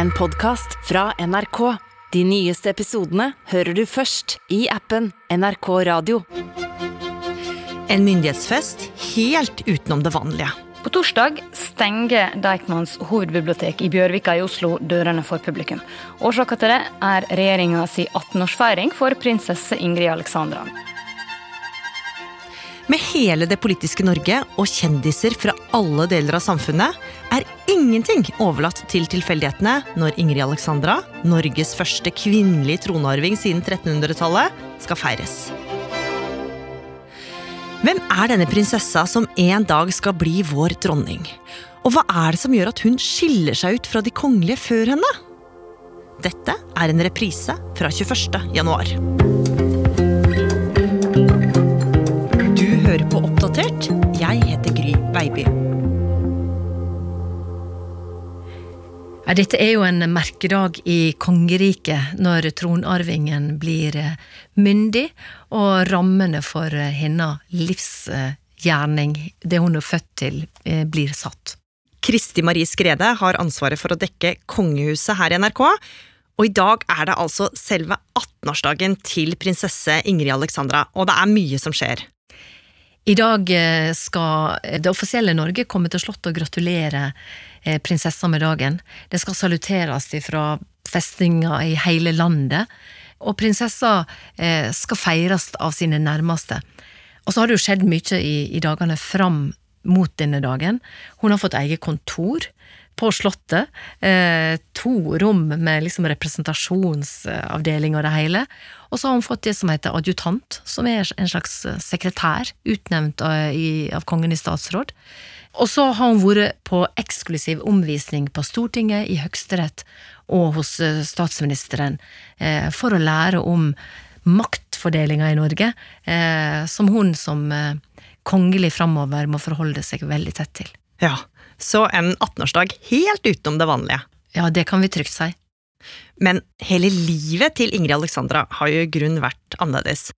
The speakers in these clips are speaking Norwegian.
en podkast fra NRK. De nyeste episodene hører du først i appen NRK Radio. En myndighetsfest helt utenom det vanlige. På torsdag stenger Deichmans hovedbibliotek i Bjørvika i Oslo dørene for publikum. Årsaken til det er regjeringa si 18-årsfeiring for prinsesse Ingrid Alexandra. Med hele det politiske Norge og kjendiser fra alle deler av samfunnet er ingenting overlatt til tilfeldighetene når Ingrid Alexandra, Norges første kvinnelige tronarving siden 1300-tallet, skal feires. Hvem er denne prinsessa som en dag skal bli vår dronning? Og hva er det som gjør at hun skiller seg ut fra de kongelige før henne? Dette er en reprise fra 21. januar. Ja, dette er jo en merkedag i kongeriket når tronarvingen blir eh, myndig, og rammene for eh, hennes livsgjerning, det hun er født til, eh, blir satt. Kristi Marie Skrede har ansvaret for å dekke kongehuset her i NRK. Og i dag er det altså selve 18-årsdagen til prinsesse Ingrid Alexandra, og det er mye som skjer. I dag skal det offisielle Norge komme til Slottet og gratulere prinsessa med dagen. Det skal saluteres fra festninger i hele landet, og prinsessa skal feires av sine nærmeste. Og så har det jo skjedd mye i, i dagene fram mot denne dagen. Hun har fått eget kontor på Slottet. Eh, to rom med liksom representasjonsavdeling og det hele. Og så har hun fått det som heter adjutant, som er en slags sekretær utnevnt av, i, av kongen i statsråd. Og så har hun vært på eksklusiv omvisning på Stortinget, i Høyesterett og hos statsministeren eh, for å lære om maktfordelinga i Norge, eh, som hun som eh, kongelig framover må forholde seg veldig tett til. Ja, så en 18-årsdag helt utenom det vanlige. Ja, det kan vi trygt si. Men hele livet til Ingrid Alexandra har jo i grunn vært annerledes.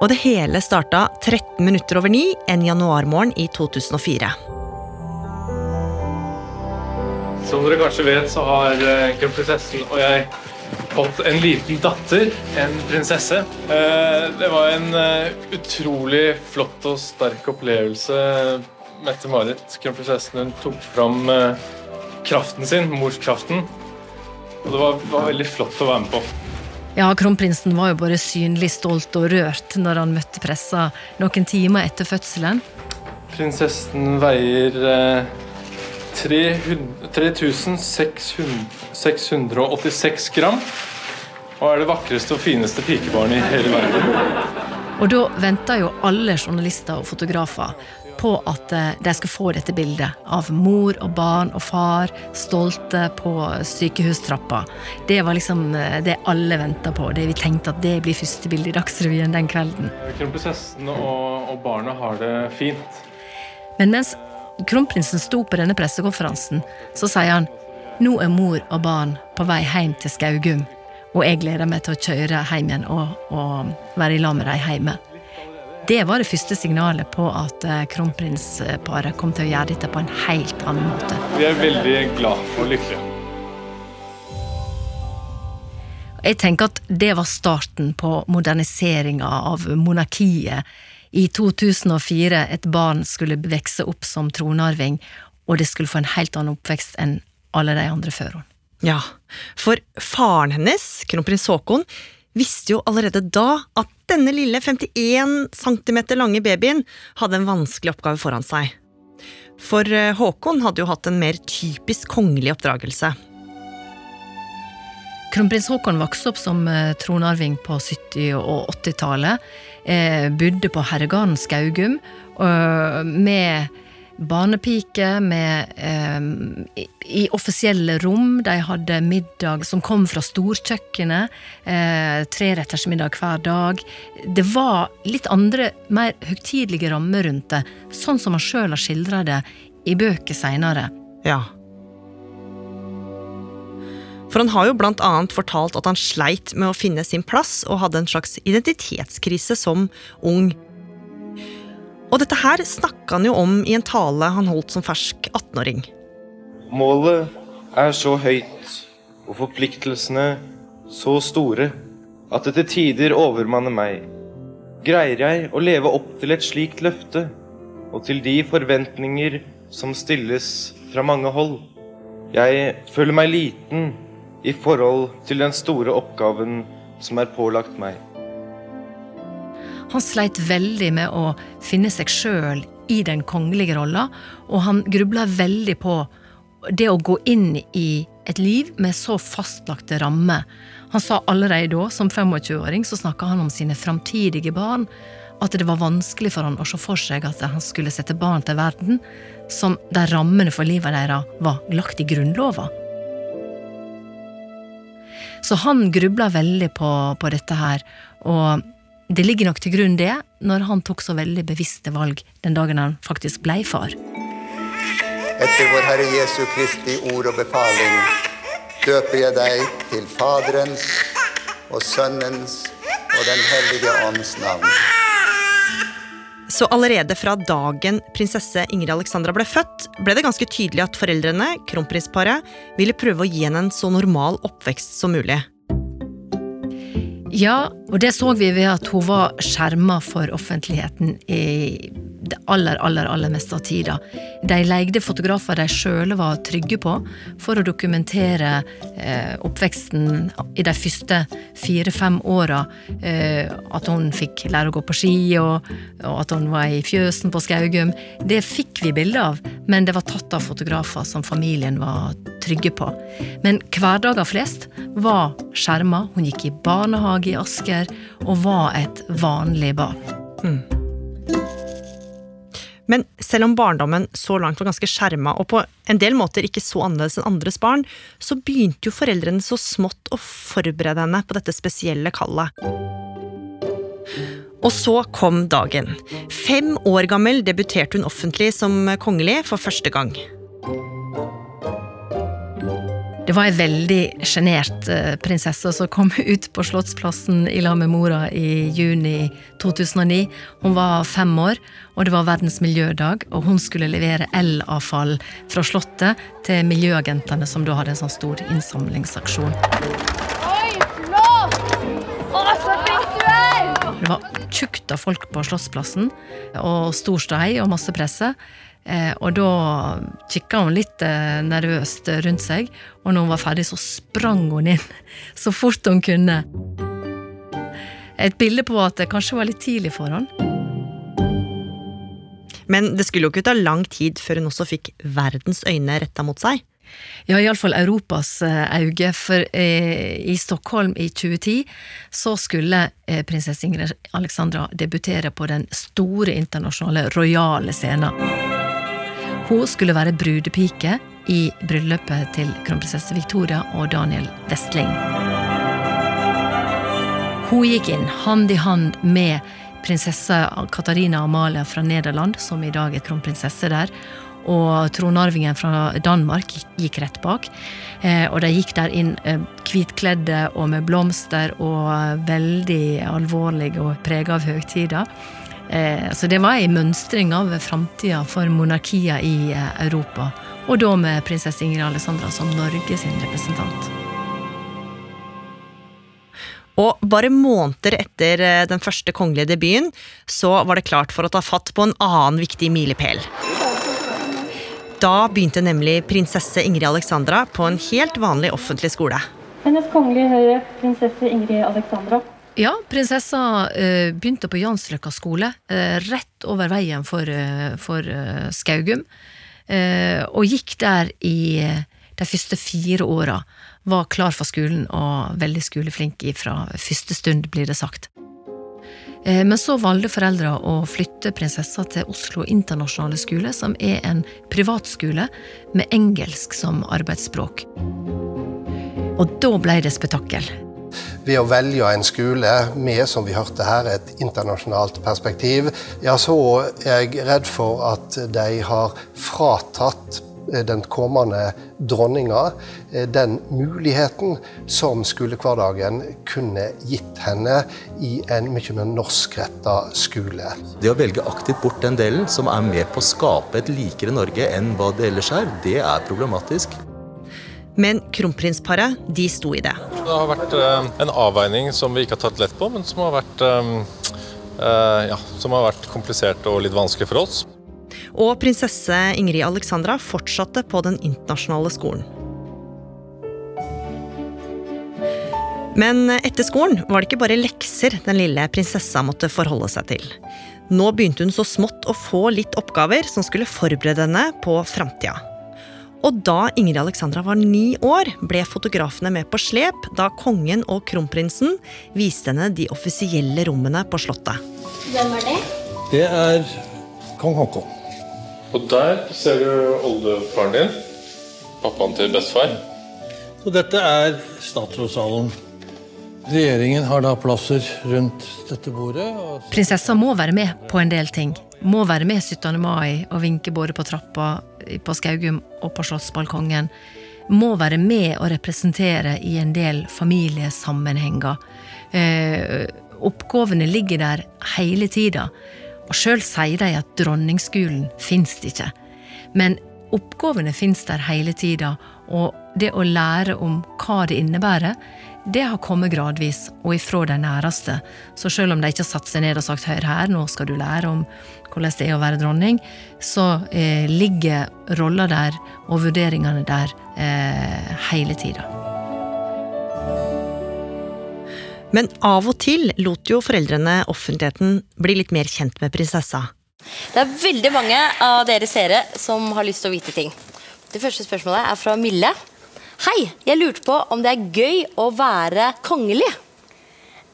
Og det hele starta 13 minutter over ni en januarmorgen i 2004. Som dere kanskje vet, så har kronprinsessen og jeg fått en liten datter, en prinsesse. Det var en utrolig flott og sterk opplevelse. Mette-Marit, kronprinsessen, hun tok fram kraften sin, morskraften. Og det var, var, veldig flott å være med på. Ja, kronprinsen var jo bare synlig stolt og rørt når han møtte pressa noen timer etter fødselen. Prinsessen veier eh, 3686 gram. Og er det vakreste og fineste pikebarnet i hele verden. Og da venta jo alle journalister og fotografer på at de skulle få dette bildet av mor og barn og far stolte på sykehustrappa. Det var liksom det alle venta på. Det vi tenkte at det blir første bilde i Dagsrevyen den kvelden. Kronprinsessen og, og barna har det fint. Men mens kronprinsen sto på denne pressekonferansen, så sier han nå er mor og barn på vei hjem til Skaugum, og jeg gleder meg til å kjøre hjem igjen og, og være i lag med dem hjemme. Det var det første signalet på at kronprinsparet kom til å gjøre dette på en helt annen måte. Vi er veldig glad og lykkelige. Jeg tenker at det var starten på moderniseringa av monarkiet. I 2004 et barn skulle vokse opp som tronarving, og det skulle få en helt annen oppvekst enn alle de andre før henne. Ja, for faren hennes, kronprins Haakon, visste jo allerede da at denne lille 51 cm lange babyen hadde en vanskelig oppgave foran seg. For Håkon hadde jo hatt en mer typisk kongelig oppdragelse. Kronprins Haakon vokste opp som tronarving på 70- og 80-tallet. Eh, bodde på herregarden Skaugum med barnepike, med eh, i, offisielle rom. De hadde middag som kom fra storkjøkkenet. Eh, Trerettersmiddag hver dag. Det var litt andre, mer høytidelige rammer rundt det, sånn som han sjøl har skildra det i bøker seinere. Ja. For han har jo blant annet fortalt at han sleit med å finne sin plass og hadde en slags identitetskrise som ung. Og dette her snakka han jo om i en tale han holdt som fersk 18-åring. Målet er så høyt og forpliktelsene så store at det til tider overmanner meg. Greier jeg å leve opp til et slikt løfte og til de forventninger som stilles fra mange hold? Jeg føler meg liten i forhold til den store oppgaven som er pålagt meg. Han sleit veldig med å finne seg sjøl i den kongelige rolla, og han grubla veldig på det å gå inn i et liv med så fastlagte rammer. Han sa allerede da, som 25-åring, så snakka han om sine framtidige barn. At det var vanskelig for han å se for seg at han skulle sette barn til verden som der rammene for livet deres var lagt i Grunnlova. Så han grubla veldig på, på dette her, og det ligger nok til grunn det, når han tok så veldig bevisste valg den dagen han faktisk blei far. Etter vår Herre Jesu Kristi ord og befaling døper jeg deg til Faderens og Sønnens og Den hellige ånds navn. Så allerede fra dagen prinsesse Ingrid Alexandra ble født, ble det ganske tydelig at foreldrene, kronprinsparet, ville prøve å gi henne en så normal oppvekst som mulig. Ja, og det så vi ved at hun var skjerma for offentligheten i det aller, aller, aller meste av tida. De leide fotografer de sjøle var trygge på, for å dokumentere eh, oppveksten i de første fire-fem åra. Eh, at hun fikk lære å gå på ski, og, og, at hun var i fjøsen på Skaugum. Det fikk vi bilde av, men det var tatt av fotografer som familien var trygge på. Men hverdager flest var skjerma. Hun gikk i barnehage i Asker og var et vanlig barn. Mm. Men selv om barndommen så langt var ganske skjerma, og på en del måter ikke så annerledes enn andres barn, så begynte jo foreldrene så smått å forberede henne på dette spesielle kallet. Og så kom dagen. Fem år gammel debuterte hun offentlig som kongelig for første gang. Det var ei veldig sjenert eh, prinsesse som kom ut på Slottsplassen i lag med mora i juni 2009. Hun var fem år, og det var verdens miljødag, og hun skulle levere elavfall fra Slottet til miljøagentene, som da hadde en sånn stor innsamlingsaksjon. Oi, flott! Å, så flink du er! Det var tjukt av folk på Slottsplassen, og stor ståhei og masse presse. Eh, og da kikka hun litt eh, nervøst rundt seg, og når hun var ferdig, så sprang hun inn så fort hun kunne. Et bilde på at det kanskje var litt tidlig for han. Men det skulle jo ikke ta lang tid før hun også fikk verdens øyne retta mot seg. Ja, iallfall Europas øyne, for eh, i Stockholm i 2010 så skulle prinsesse Ingrid Alexandra debutere på den store internasjonale rojale scenen. Hun skulle være brudepike i bryllupet til kronprinsesse Victoria og Daniel Westling. Hun gikk inn hand i hand med prinsesse Katarina Amalia fra Nederland, som i dag er kronprinsesse der, og tronarvingen fra Danmark gikk rett bak. Eh, og de gikk der inn eh, hvitkledde og med blomster og veldig alvorlige og prega av høgtider. Eh, så det var ei mønstring av framtida for monarkier i eh, Europa. Og da med prinsesse Ingrid Alessandra som Norge sin representant. Og bare måneder etter eh, den første kongelige debuten, så var det klart for å ta fatt på en annen viktig milepæl. Da begynte nemlig prinsesse Ingrid Alexandra på en helt vanlig offentlig skole. Hennes kongelige høyre prinsesse Ingrid Alexandra ja, prinsessa uh, begynte på Jansløkka skole, uh, rett over veien for, uh, for Skaugum. og gikk der i de første fire åra. Var klar for skolen og veldig skoleflink fra første stund, blir det sagt. Men så valgte foreldra å flytte prinsessa til Oslo internasjonale skole, som er en privatskole med engelsk som arbeidsspråk. Og da ble det spetakkel ved å velge en skole med, som vi hørte her, et internasjonalt perspektiv, ja, så er jeg redd for at de har fratatt eh, den kommende dronninga eh, den muligheten som skolehverdagen kunne gitt henne i en mye mer norskretta skole. Det å velge aktivt bort den delen, som er med på å skape et likere Norge enn hva det ellers er, det er problematisk. Men kronprinsparet de sto i det. Det har vært eh, en avveining som vi ikke har tatt lett på, men som har vært, eh, eh, ja, som har vært komplisert og litt vanskelig for oss. Og prinsesse Ingrid Alexandra fortsatte på den internasjonale skolen. Men etter skolen var det ikke bare lekser den lille prinsessa måtte forholde seg til. Nå begynte hun så smått å få litt oppgaver som skulle forberede henne på framtida. Og da Ingrid Alexandra var ni år, ble fotografene med på slep da kongen og kronprinsen viste henne de offisielle rommene på Slottet. Hvem er det? Det er kong Haakon. Og der ser du oldefaren din. Pappaen til bestefar. Så dette er statsrådssalen. Regjeringen har da plasser rundt dette bordet. Og... Prinsessa må være med på en del ting. Må være med 17. mai og vinke både på trappa på Skaugum og på slottsbalkongen. Må være med og representere i en del familiesammenhenger. Eh, oppgavene ligger der hele tida. Og sjøl sier de at dronningsskolen fins ikke. Men oppgavene fins der hele tida, og det å lære om hva det innebærer, det har kommet gradvis, og ifra de næreste. Så selv om de ikke har satt seg ned og sagt 'hør her, nå skal du lære om hvordan det er å være dronning', så eh, ligger rolla der og vurderingene der eh, hele tida. Men av og til lot jo foreldrene offentligheten bli litt mer kjent med prinsessa. Det er veldig mange av dere seere som har lyst til å vite ting. Det første spørsmålet er fra Mille. Hei, jeg lurte på om det er gøy å være kongelig?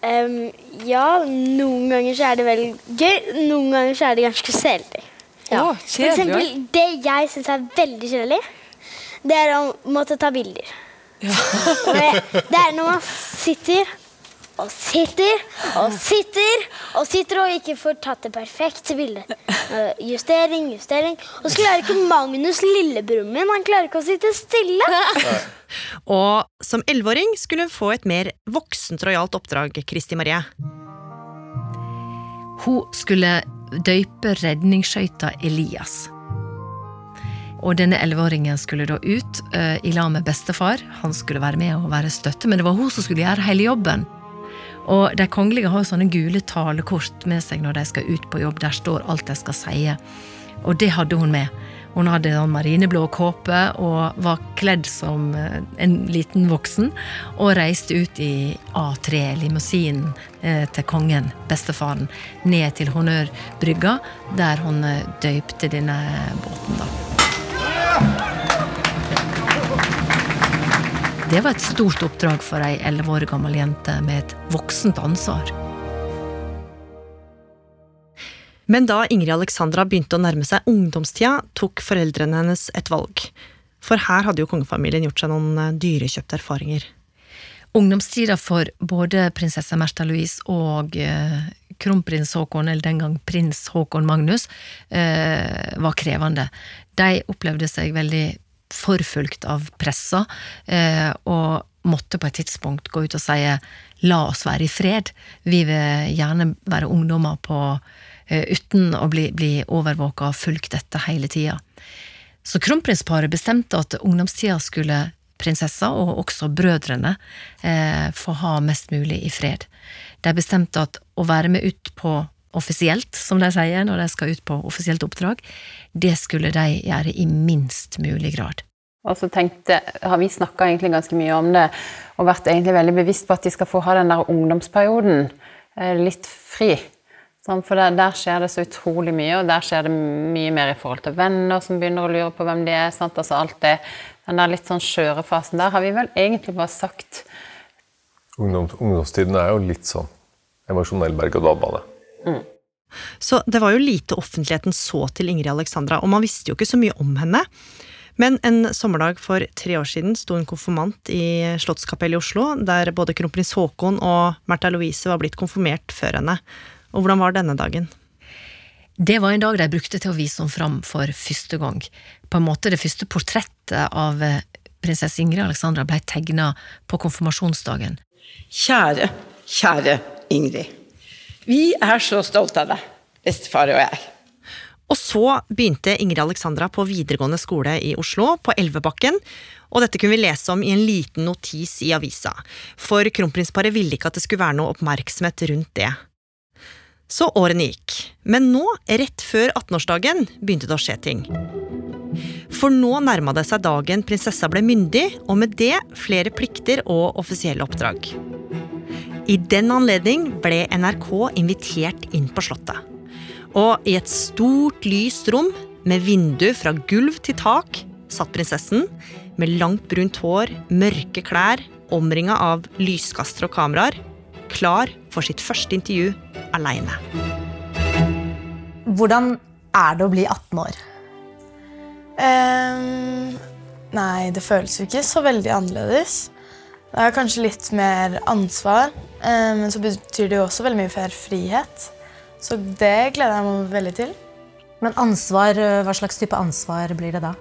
Um, ja, noen ganger så er det veldig gøy, noen ganger så er det ganske kjedelig. Ja. Å, For eksempel, det jeg syns er veldig kjedelig, det er å måtte ta bilder. Det, det er når man sitter og sitter og sitter og sitter og ikke får tatt det perfekte bildet. Uh, Justering, justering. Og så klarer ikke Magnus, lillebroren min, han klarer ikke å sitte stille. Og som elleveåring skulle hun få et mer voksent rojalt oppdrag, Kristi Marie. Hun skulle døype redningsskøyta Elias. Og denne elleveåringen skulle da ut uh, i lag med bestefar. Han skulle være med og være støtte, men det var hun som skulle gjøre hele jobben. Og de kongelige har sånne gule talekort med seg når de skal ut på jobb. Der står alt de skal si. Og det hadde hun med. Hun hadde en marineblå kåpe og var kledd som eh, en liten voksen. Og reiste ut i A3, limousinen eh, til kongen, bestefaren, ned til Honnørbrygga, der hun eh, døypte denne båten, da. Det var et stort oppdrag for ei elleve år gammel jente med et voksent ansvar. Men da Ingrid Alexandra begynte å nærme seg ungdomstida, tok foreldrene hennes et valg. For her hadde jo kongefamilien gjort seg noen eh, dyrekjøpte erfaringer. Ungdomstida for både prinsesse Märtha Louise og eh, kronprins Haakon, eller den gang prins Haakon Magnus, eh, var krevende. De opplevde seg veldig forfulgt av pressa, eh, og måtte på et tidspunkt gå ut og si la oss være i fred, vi vil gjerne være ungdommer på, eh, uten å bli, bli overvåka og fulgt etter hele tida. Så kronprinsparet bestemte at ungdomstida skulle prinsessa, og også brødrene, eh, få ha mest mulig i fred. De bestemte at å være med ut på offisielt, som de sier når de skal ut på offisielt oppdrag, det skulle de gjøre i minst mulig grad. Og så tenkte, har vi snakka egentlig ganske mye om det, og vært egentlig veldig bevisst på at de skal få ha den der ungdomsperioden eh, litt fri. Sånn, for der, der, skjer det så utrolig mye, og der skjer det mye mer i forhold til venner som begynner å lure på hvem de er. Sant? Altså alt det, Den der litt sånn skjøre fasen der har vi vel egentlig bare sagt Ungdoms, ungdomstiden er jo litt sånn emosjonell berg-og-dal-bane. Mm. Så det var jo lite offentligheten så til Ingrid Alexandra, og man visste jo ikke så mye om henne. Men en sommerdag for tre år siden sto en konfirmant i Slottskapellet i Oslo, der både kronprins Haakon og Märtha Louise var blitt konfirmert før henne. Og hvordan var denne dagen? Det var en dag de brukte til å vise henne fram for første gang. På en måte det første portrettet av prinsesse Ingrid Alexandra ble tegna på konfirmasjonsdagen. Kjære, kjære Ingrid. Vi er så stolte av deg, bestefar og jeg. Og så begynte Ingrid Alexandra på videregående skole i Oslo, på Elvebakken. Og dette kunne vi lese om i en liten notis i avisa, for kronprinsparet ville ikke at det skulle være noe oppmerksomhet rundt det. Så årene gikk, men nå, rett før 18-årsdagen, begynte det å skje ting. For nå nærma det seg dagen prinsessa ble myndig, og med det flere plikter og offisielle oppdrag. I den anledning ble NRK invitert inn på Slottet. Og i et stort, lyst rom med vindu fra gulv til tak satt prinsessen med langt, brunt hår, mørke klær, omringa av lyskastere og kameraer, klar for sitt første intervju aleine. Hvordan er det å bli 18 år? Um, nei, det føles jo ikke så veldig annerledes. Det er kanskje litt mer ansvar, um, men så betyr det jo også veldig mye mer frihet. Så det gleder jeg meg veldig til. Men ansvar, eh, hva slags type ansvar blir det da?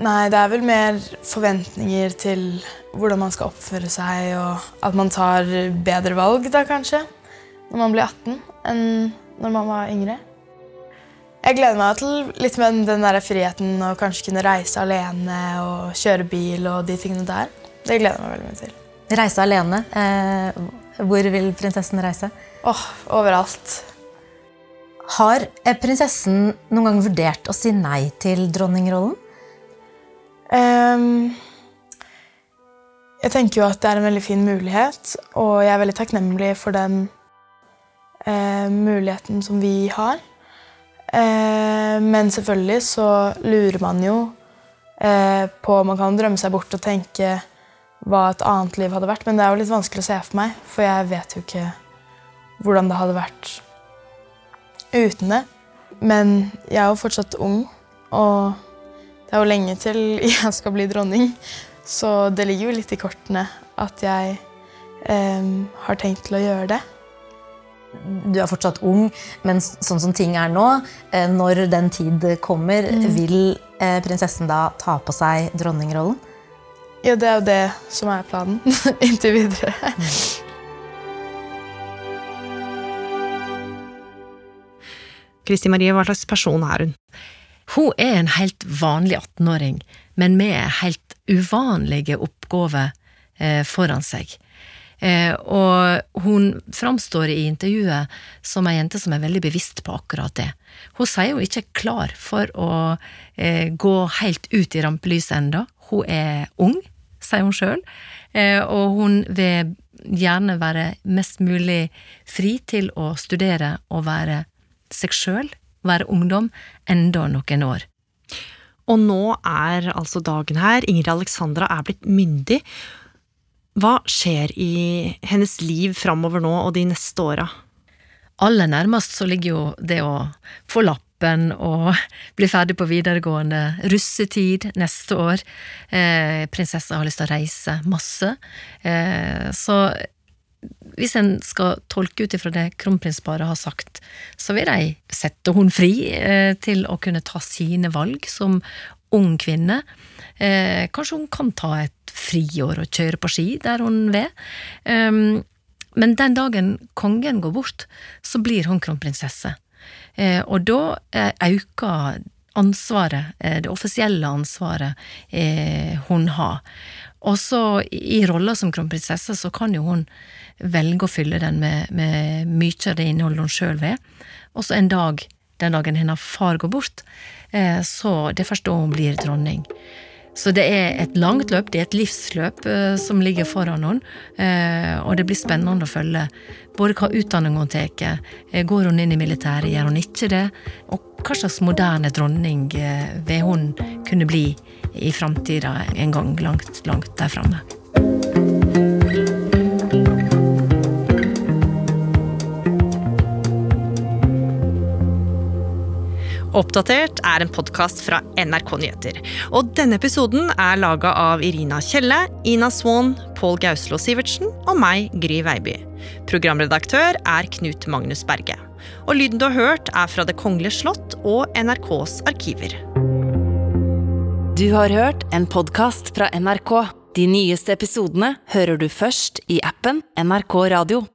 Nei, det er vel mer forventninger til hvordan man skal oppføre seg, og at man tar bedre valg da, kanskje, når man blir 18 enn når man var yngre. Jeg gleder meg til litt med den der friheten å kanskje kunne reise alene og kjøre bil og de tingene der. Det gleder jeg meg veldig mye til. Reise alene. Eh, hvor vil prinsessen reise? Åh, oh, overalt. Har prinsessen noen gang vurdert å si nei til dronningrollen? Um, jeg tenker jo at det er en veldig fin mulighet, og jeg er veldig takknemlig for den uh, muligheten som vi har. Uh, men selvfølgelig så lurer man jo uh, på Man kan drømme seg bort og tenke hva et annet liv hadde vært, men det er jo litt vanskelig å se for meg, for jeg vet jo ikke hvordan det hadde vært uten det. Men jeg er jo fortsatt ung, og det er jo lenge til jeg skal bli dronning. Så det ligger jo litt i kortene at jeg eh, har tenkt til å gjøre det. Du er fortsatt ung, men sånn som ting er nå, eh, når den tid kommer, mm. vil eh, prinsessen da ta på seg dronningrollen? Ja, det er jo det som er planen inntil videre. Kristi Marie, hva slags person er hun? Hun er en helt vanlig 18-åring, men med helt uvanlige oppgaver eh, foran seg. Eh, og hun framstår i intervjuet som ei jente som er veldig bevisst på akkurat det. Hun sier hun ikke er klar for å eh, gå helt ut i rampelyset ennå. Hun er ung, sier hun sjøl, eh, og hun vil gjerne være mest mulig fri til å studere og være seg sjøl, være ungdom, enda noen år. Og nå er altså dagen her. Ingrid Alexandra er blitt myndig. Hva skjer i hennes liv framover nå og de neste åra? Aller nærmest så ligger jo det å få lappen og bli ferdig på videregående, russetid neste år. Eh, prinsessa har lyst til å reise masse. Eh, så hvis en skal tolke ut ifra det kronprinsparet har sagt, så vil de sette hun fri eh, til å kunne ta sine valg som ung kvinne. Eh, kanskje hun kan ta et friår og kjøre på ski der hun vil. Men den dagen kongen går bort, så blir hun kronprinsesse. Eh, og da eh, øker ansvaret, eh, det offisielle ansvaret eh, hun har. Og så i rolla som kronprinsesse så kan jo hun velge å fylle den med, med mye av det innholdet hun sjøl vil. Og så en dag, den dagen hennes far går bort, eh, så det er først da hun blir dronning. Så det er et langt løp, det er et livsløp eh, som ligger foran henne. Eh, og det blir spennende å følge både hva utdanning hun tar, eh, går hun inn i militæret, gjør hun ikke det, og hva slags moderne dronning eh, vil hun kunne bli i framtida en gang langt, langt der framme. Oppdatert er en podkast fra NRK Nyheter. Og denne episoden er laga av Irina Kjelle, Ina Swan, Pål Gauslo Sivertsen og meg, Gry Veiby. Programredaktør er Knut Magnus Berge. Og lyden du har hørt, er fra Det kongelige slott og NRKs arkiver. Du har hørt en podkast fra NRK. De nyeste episodene hører du først i appen NRK Radio.